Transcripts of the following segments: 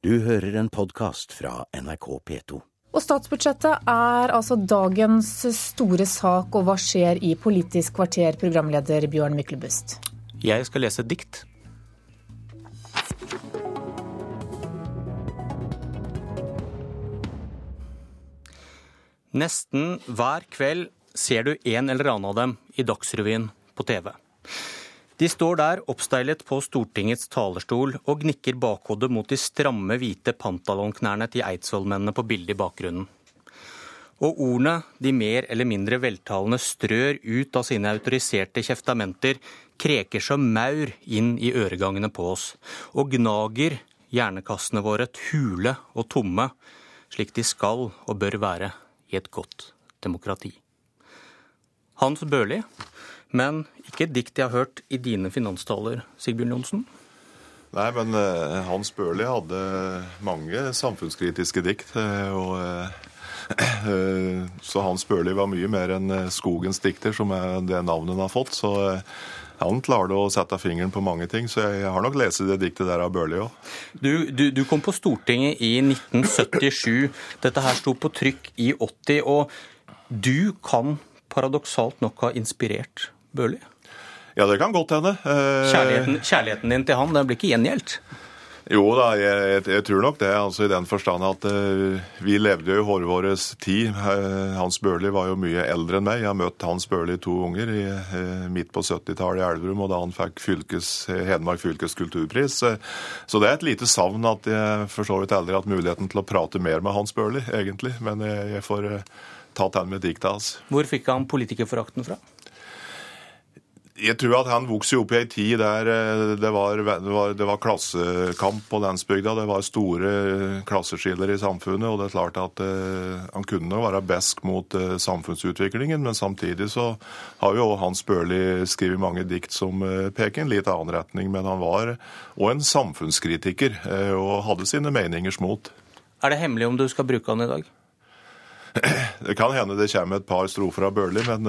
Du hører en podkast fra NRK P2. Og statsbudsjettet er altså dagens store sak, og hva skjer i Politisk kvarter, programleder Bjørn Myklebust? Jeg skal lese et dikt. Nesten hver kveld ser du en eller annen av dem i Dagsrevyen på TV. De står der oppsteilet på Stortingets talerstol og gnikker bakhodet mot de stramme, hvite pantalonknærne til eidsvollmennene på bildet i bakgrunnen. Og ordene de mer eller mindre veltalende strør ut av sine autoriserte kjeftamenter, kreker som maur inn i øregangene på oss, og gnager hjernekassene våre hule og tomme, slik de skal og bør være i et godt demokrati. Hans Børli, men ikke et dikt jeg har hørt i dine finanstaler, Sigbjørn Johnsen? Nei, men uh, Hans Børli hadde mange samfunnskritiske dikt. Uh, og uh, Så Hans Børli var mye mer enn skogens dikter, som er det navnet han har fått. Så han klarte å sette fingeren på mange ting, så jeg har nok lest det diktet der av Børli òg. Du, du, du, kom på Stortinget i 1977. Dette her sto på trykk i 80. Og du kan paradoksalt nok ha inspirert Børli? Ja, det kan godt hende. Kjærligheten, kjærligheten din til han den blir ikke gjengjeldt? Jo da, jeg, jeg, jeg, tror nok det. altså I den forstand at uh, vi levde jo i hårvåres tid. Uh, Hans Børli var jo mye eldre enn meg. Jeg har møtt Hans Børli to unger i, uh, midt på 70-tallet i Elverum, og da han fikk fylkes, Hedmark fylkes kulturpris. så det er et lite savn at jeg for så vidt aldri har hatt muligheten til å prate mer med Hans Børli, egentlig. Men jeg, jeg får ta den med diktet hans. Hvor fikk han politikerforakten fra? Jeg tror at han vokste opp i ei tid der det var, det, var, det var, klassekamp på landsbygda. Det var store klasseskiller i samfunnet. og det er klart at uh, Han kunne være besk mot samfunnsutviklingen, men samtidig så har jo Hans Børli skrevet mange dikt som peker i en litt annen retning. Men han var òg en samfunnskritiker og hadde sine meningers mot. Er det hemmelig om du skal bruke han i dag? Det kan hende det kommer et par strofer av Børli, men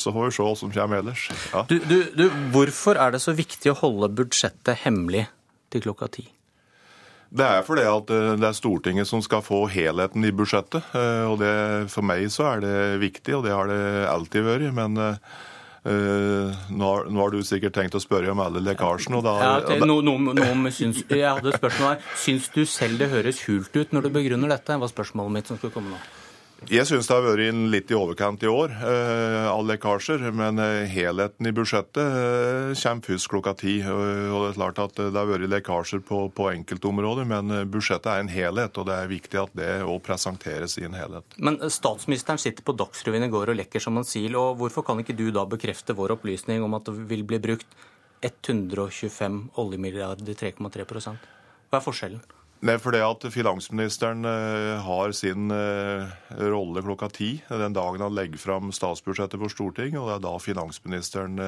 så får vi se hva som kommer ellers. Ja. Du, du, du, hvorfor er det så viktig å holde budsjettet hemmelig til klokka ti? Det er fordi at det er Stortinget som skal få helheten i budsjettet. og det, For meg så er det viktig, og det har det alltid vært. men Uh, nå, har, nå, har, du sikkert tenkt å spørre om alle lekkasjene. Da, ja, okay. no, no, no, syns, jeg hadde et spørsmål her. Syns du selv det høres hult ut når du begrunner dette? var spørsmålet mitt som skulle komme nå. Jeg syns det har vært litt i overkant i år alle av lekkasjer. Men uh, helheten i budsjettet uh, kommer først klokka ti. og Det er klart at det har vært lekkasjer på, på enkeltområder, men budsjettet er en helhet. Og det er viktig at det òg presenteres i en helhet. Men statsministeren sitter på Dagsrevyen i går og lekker som en sil. og Hvorfor kan ikke du da bekrefte vår opplysning om at det vil bli brukt 125 oljemilliarder, 3,3% Hva er forskjellen? Det for det at finansministeren har sin rolle klokka ti den dagen han legger fram statsbudsjettet for Stortinget. Og det er da finansministeren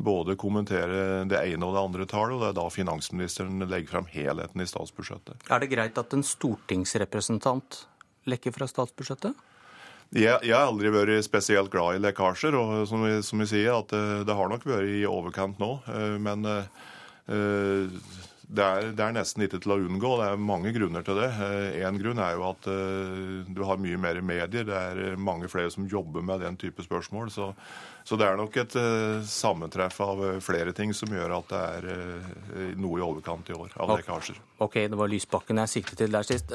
både kommenterer det ene og det andre tallet, og det er da finansministeren legger fram helheten i statsbudsjettet. Er det greit at en stortingsrepresentant lekker fra statsbudsjettet? Jeg, jeg, har aldri vært spesielt glad i lekkasjer, og som vi, som jeg sier, at det, det, har nok vært i overkant nå. Men uh, det er, det er, nesten ikke til å unngå. Det er mange grunner til det. Én grunn er jo at uh, du har mye mer medier. Det er mange flere som jobber med den type spørsmål. Så, så det er nok et sammentreff av flere ting som gjør at det er noe i overkant i år av lekkasjer. Ok, det var Lysbakken jeg siktet til der sist.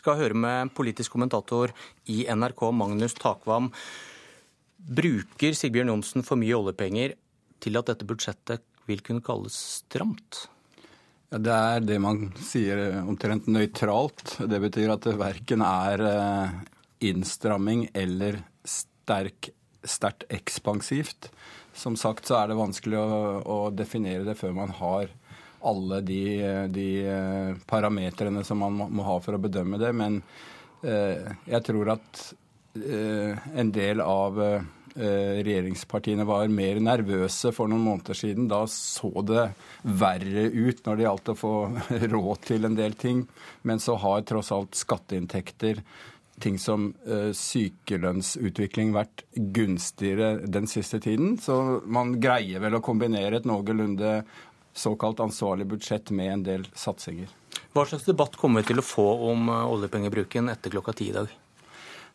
skal høre med politisk kommentator i NRK, Magnus Takvam. Bruker Sigbjørn Johnsen for mye oljepenger til at dette budsjettet vil kunne kalles stramt? Ja, Det er det man sier omtrent nøytralt. Det betyr at det verken er innstramming eller sterk, sterkt ekspansivt. Som sagt så er det vanskelig å, å definere det før man har alle de, de parametrene som man må, må ha for å bedømme det. Men eh, jeg tror at eh, en del av eh, regjeringspartiene var mer nervøse for noen måneder siden. Da så det verre ut når det gjaldt å få råd til en del ting. Men så har tross alt skatteinntekter, ting som uh, sykelønnsutvikling, vært gunstigere den siste tiden. Så man greier vel å kombinere et noenlunde såkalt ansvarlig budsjett med en del satsinger. Hva slags debatt kommer vi til å få om eh, oljepengebruken etter klokka ti i dag?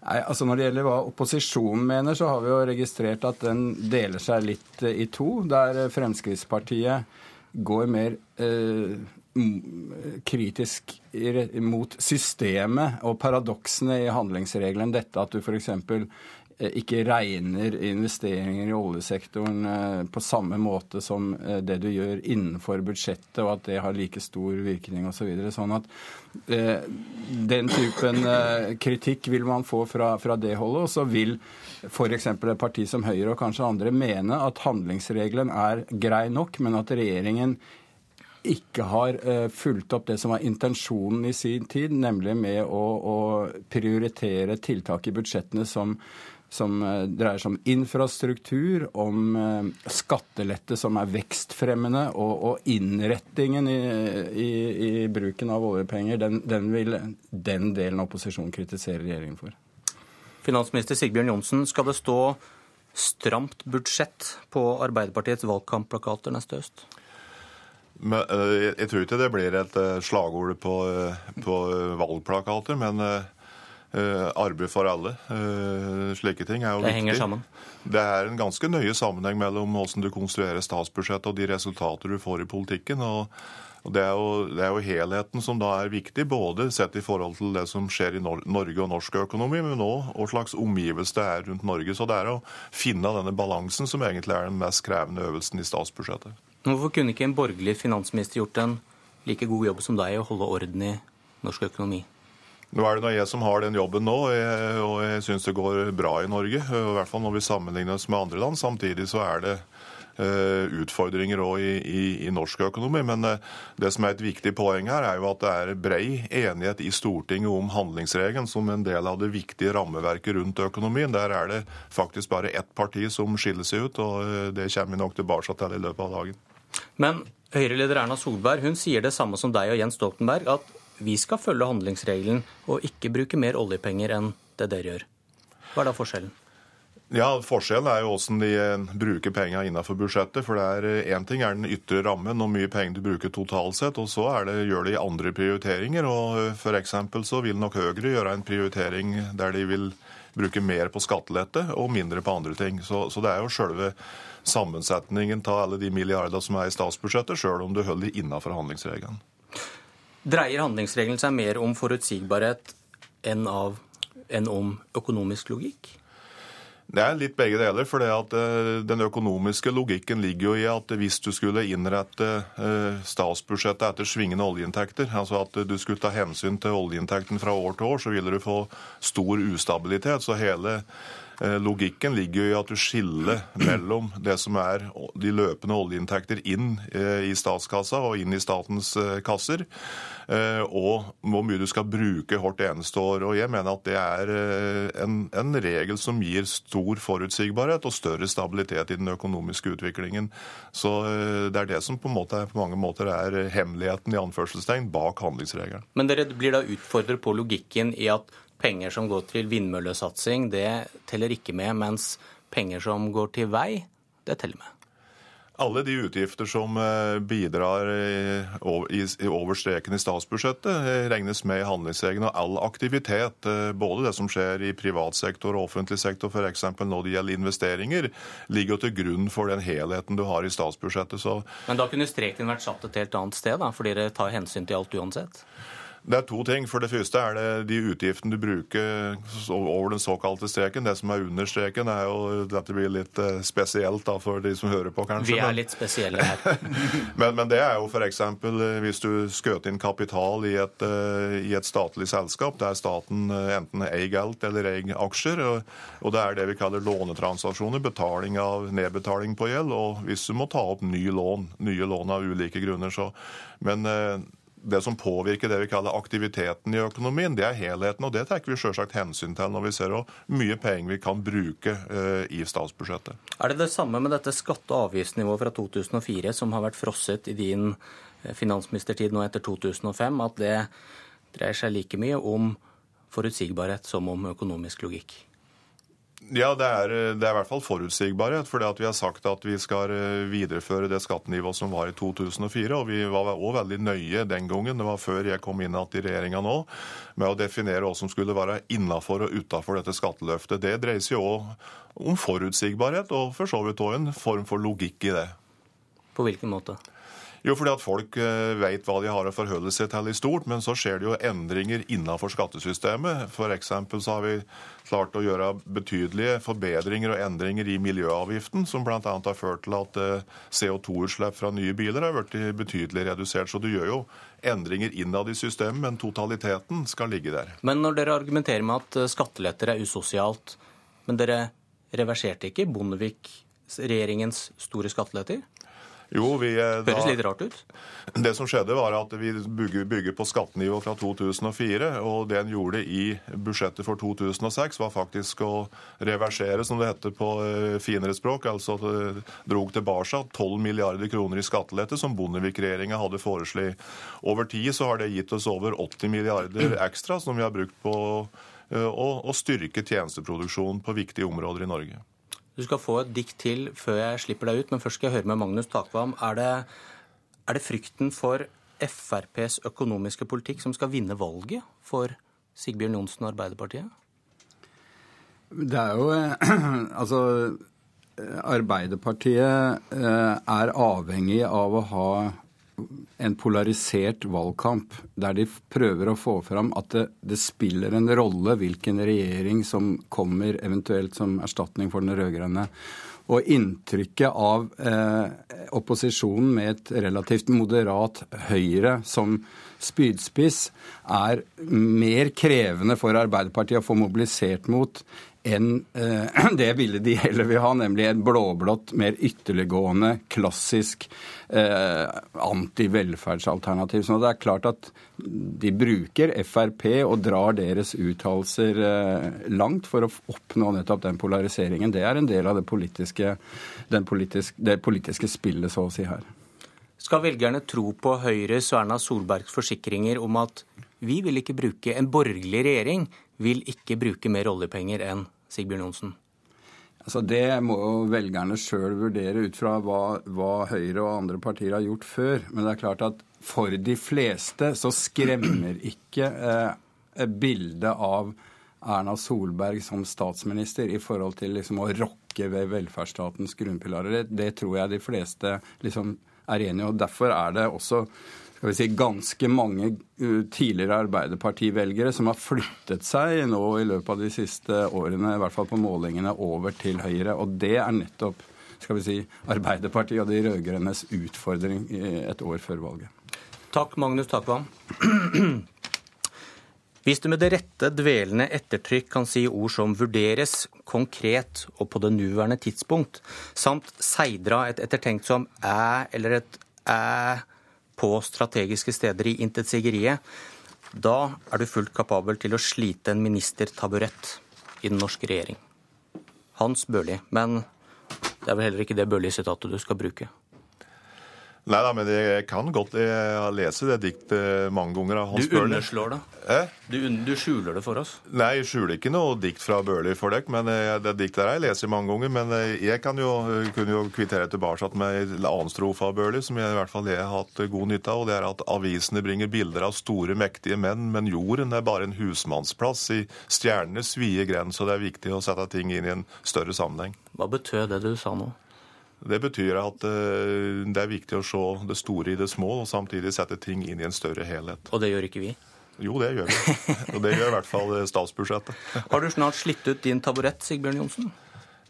Nei, altså Når det gjelder hva opposisjonen mener, så har vi jo registrert at den deler seg litt i to. Der Fremskrittspartiet går mer eh, kritisk mot systemet og paradoksene i handlingsregelen. Dette at du f.eks. Eh, ikke regner investeringer i oljesektoren eh, på samme måte som eh, det du gjør innenfor budsjettet, og at det har like stor virkning osv. Så videre. sånn at den typen kritikk vil man få fra, fra det holdet. Og så vil f.eks. et parti som Høyre og kanskje andre mene at handlingsregelen er grei nok, men at regjeringen ikke har fulgt opp det som var intensjonen i sin tid, nemlig med å, å prioritere tiltak i budsjettene som som eh, dreier seg om infrastruktur, om eh, skattelette som er vekstfremmende, og, og innrettingen i, i, i, bruken av oljepenger, den, den, vil den delen av opposisjonen kritisere regjeringen for. Finansminister Sigbjørn Johnsen, skal det stå stramt budsjett på Arbeiderpartiets valgkampplakater neste høst? Men, eh, jeg tror ikke det blir et slagord på, på valgplakater, men arbeid for alle. Eh, slike ting er jo det viktig. Henger sammen. Det er en ganske nøye sammenheng mellom hvordan du konstruerer statsbudsjettet og de resultater du får i politikken. og det er, jo, det er, jo, helheten som da er viktig, både sett i forhold til det som skjer i Norge og norsk økonomi, men òg hva slags omgivelse det er rundt Norge. Så det er å finne denne balansen som egentlig er den mest krevende øvelsen i statsbudsjettet. Hvorfor kunne ikke en borgerlig finansminister gjort en like god jobb som deg å holde orden i norsk økonomi? Nå er det jeg som har den jobben nå, og jeg syns det går bra i Norge. I hvert fall når vi sammenligner oss med andre land. Samtidig så er det eh, utfordringer òg i, i, i, norsk økonomi. Men eh, det som er et viktig poeng her, er jo at det er brei enighet i Stortinget om handlingsregelen som en del av det viktige rammeverket rundt økonomien. Der er det faktisk bare ett parti som skiller seg ut, og eh, det kommer vi nok tilbake til i løpet av dagen. Men Høyre-leder Erna Solberg hun sier det samme som deg og Jens Stoltenberg, at vi skal følge handlingsregelen og ikke bruke mer oljepenger enn det dere gjør. Hva er da forskjellen? Ja, Forskjellen er jo hvordan de eh, bruker pengene innenfor budsjettet. for det Én eh, ting er den ytre rammen, og mye penger du bruker totalt sett, og så det, gjør de andre prioriteringer. og for F.eks. så vil nok Høyre gjøre en prioritering der de vil bruke mer på skattelette og mindre på andre ting. Så, så det er jo selve sammensetningen av alle de milliardene som er i statsbudsjettet, sjøl om du holder de innenfor handlingsregelen. Dreier handlingsregelen seg mer om forutsigbarhet enn, av, enn om økonomisk logikk? Det er litt begge deler. for eh, Den økonomiske logikken ligger jo i at hvis du skulle innrette eh, statsbudsjettet etter svingende oljeinntekter, altså at du skulle ta hensyn til oljeinntekten fra år til år, så ville du få stor ustabilitet. Så hele logikken ligger jo i at du skiller mellom det som er de løpende oljeinntekter inn eh, i statskassa og inn i statens eh, kasser, og hvor mye du skal bruke hvert eneste år. Og Jeg mener at det er en, en regel som gir stor forutsigbarhet og større stabilitet i den økonomiske utviklingen. Så Det er det som på, måte, på mange måter er hemmeligheten i anførselstegn bak handlingsregelen. Men dere blir da utfordret på logikken i at penger som går til vindmøllesatsing, det teller ikke med, mens penger som går til vei, det teller med. Alle de utgifter som eh, bidrar over streken i statsbudsjettet, eh, regnes med i handlingsregelen. Og all aktivitet, eh, både det som skjer i privat sektor og offentlig sektor, f.eks. når det gjelder investeringer, ligger til grunn for den helheten du har i statsbudsjettet. Så Men da kunne streken vært satt et helt annet sted, da, fordi dere tar hensyn til alt uansett? Det er to ting. For det første er det de utgiftene du bruker over den såkalte streken. Det som er under streken, er jo Dette blir litt eh, spesielt da, for de som hører på, kanskje. Vi er litt spesielle her. men, men, det er jo f.eks. Eh, hvis du skjøter inn kapital i et, eh, i et, statlig selskap der staten enten eier alt eller eier aksjer. Og, og det er det vi kaller lånetransaksjoner. Betaling av nedbetaling på gjeld. Og hvis du må ta opp nye lån, nye lån av ulike grunner, så Men det som påvirker det vi kaller aktiviteten i økonomien, det er helheten. Og det tar vi selvsagt hensyn til når vi ser hvor mye penger vi kan bruke eh, i statsbudsjettet. Er det det samme med dette skatte- og avgiftsnivået fra 2004 som har vært frosset i din eh, finansministertid nå etter 2005, at det dreier seg like mye om forutsigbarhet som om økonomisk logikk? Ja, det er, det er, i hvert fall forutsigbarhet. For vi har sagt at vi skal eh, videreføre det skattenivået som var i 2004. Og vi var òg veldig nøye den gangen, det var før jeg kom inn igjen i regjeringa nå, med å definere hva som skulle være innafor og utafor dette skatteløftet. Det dreier seg òg om forutsigbarhet, og for så vidt òg en form for logikk i det. På hvilken måte? Jo, fordi at folk eh, vet hva de har å forholde seg til i stort, men så skjer det jo endringer innenfor skattesystemet. F.eks. så har vi klart å gjøre betydelige forbedringer og endringer i miljøavgiften, som bl.a. har ført til at eh, CO2-utslipp fra nye biler har blitt betydelig redusert. Så du gjør jo endringer innad i systemet, men totaliteten skal ligge der. Men når dere argumenterer med at eh, skatteletter er usosialt, men dere reverserte ikke Bondevik-regjeringens store skatteletter? Jo, vi, eh, da, Høres litt rart ut? Det som skjedde, var at vi bygger, bygger på skattenivå fra 2004. Og det en gjorde i budsjettet for 2006, var faktisk å reversere, som det heter på eh, finere språk. Altså det drog tilbake 12 milliarder kroner i skattelette som Bondevik-regjeringa hadde foreslått. Over tid så har det gitt oss over 80 milliarder ekstra som vi har brukt på eh, å, å styrke tjenesteproduksjonen på viktige områder i Norge. Du skal få et dikt til før jeg slipper deg ut, men først skal jeg høre med Magnus Takvam. Er det, er det frykten for FrPs økonomiske politikk som skal vinne valget for Sigbjørn Johnsen og Arbeiderpartiet? Det er jo Altså, Arbeiderpartiet eh, er avhengig av å ha en polarisert valgkamp, der de prøver å få fram at det, det, spiller en rolle hvilken regjering som kommer eventuelt som erstatning for den rød-grønne. Og inntrykket av eh, opposisjonen med et relativt moderat Høyre som spydspiss er mer krevende for Arbeiderpartiet å få mobilisert mot enn eh, det bildet de heller vil ha, nemlig en blåblått, mer ytterliggående, klassisk eh, anti-velferdsalternativ. Så det er klart at de bruker Frp og drar deres uttalelser eh, langt for å oppnå nettopp den polariseringen. Det er en del av det politiske, politisk, det politiske spillet, så å si, her. Skal velgerne tro på Høyres og Erna Solbergs forsikringer om at vi vil ikke bruke en borgerlig regjering, vil ikke bruke mer oljepenger enn Sigbjørn Johnsen? Altså Det må jo velgerne sjøl vurdere ut fra hva, hva, Høyre og andre partier har gjort før. Men det er klart at for de fleste så skremmer ikke eh, bildet av Erna Solberg som statsminister i forhold til liksom å rokke ved velferdsstatens grunnpilarer. Det, det tror jeg de fleste liksom er enige i. og Derfor er det også skal vi si, ganske mange tidligere tidligere Arbeiderpartivelgere som har flyttet seg nå i løpet av de siste årene, i hvert fall på målingene, over til Høyre. Og det er nettopp skal vi si, Arbeiderpartiet og de rød-grønnes utfordring et år før valget. Takk, Magnus Takvam. Hvis du med det rette dvelende ettertrykk kan si ord som 'vurderes', 'konkret' og 'på det nåværende tidspunkt', samt seidra et ettertenkt som 'æ' eller et 'æ' på strategiske steder i intetsigeriet, da er du fullt kapabel til å slite en ministertaburett i den norske regjering. Hans Børli. Men det er vel heller ikke det Børli-sitatet du skal bruke? Nei da, men jeg kan godt lese det diktet mange ganger av Hans Børli. Du underslår det? Eh? Du, du, skjuler det for oss? Nei, jeg skjuler ikke noe dikt fra Børli for dere. men eh, Det diktet der jeg leser mange ganger. Men eh, jeg kan jo, kunne jo kvittere tilbake med en annen strofe av Børli, som jeg i hvert fall jeg har hatt god nytte av. og Det er at avisene bringer bilder av store, mektige menn, men jorden er bare en husmannsplass i stjernenes vide grens, og det er viktig å sette ting inn i en større sammenheng. Hva betød det du sa nå? Det betyr at eh, det er viktig å se det store i det små, og samtidig sette ting inn i en større helhet. Og det gjør ikke vi? Jo, det gjør vi. Og det gjør i hvert fall eh, statsbudsjettet. Har du snart slitt ut din taburett, Sigbjørn Johnsen?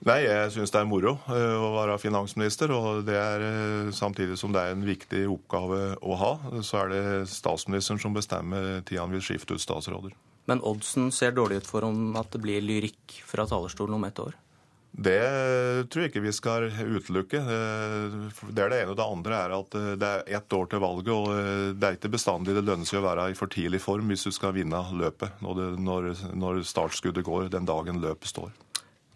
Nei, jeg syns det er moro eh, å være finansminister. Og det er samtidig som det er en viktig oppgave å ha, så er det statsministeren som bestemmer tida han vil skifte ut statsråder. Men oddsen ser dårlig ut for om at det blir lyrikk fra talerstolen om ett år? Det tror jeg ikke vi skal utelukke. Det er det ene. Og det andre er at eh, det er ett år til valget, og eh, det er ikke bestandig det lønner seg å være i for tidlig form hvis du skal vinne løpet når, når startskuddet går den dagen løpet står.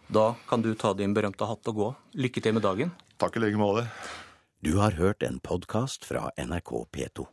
Da kan du ta din berømte hatt og gå. Lykke til med dagen. Takk i like måte. Du har hørt en podkast fra NRK P2.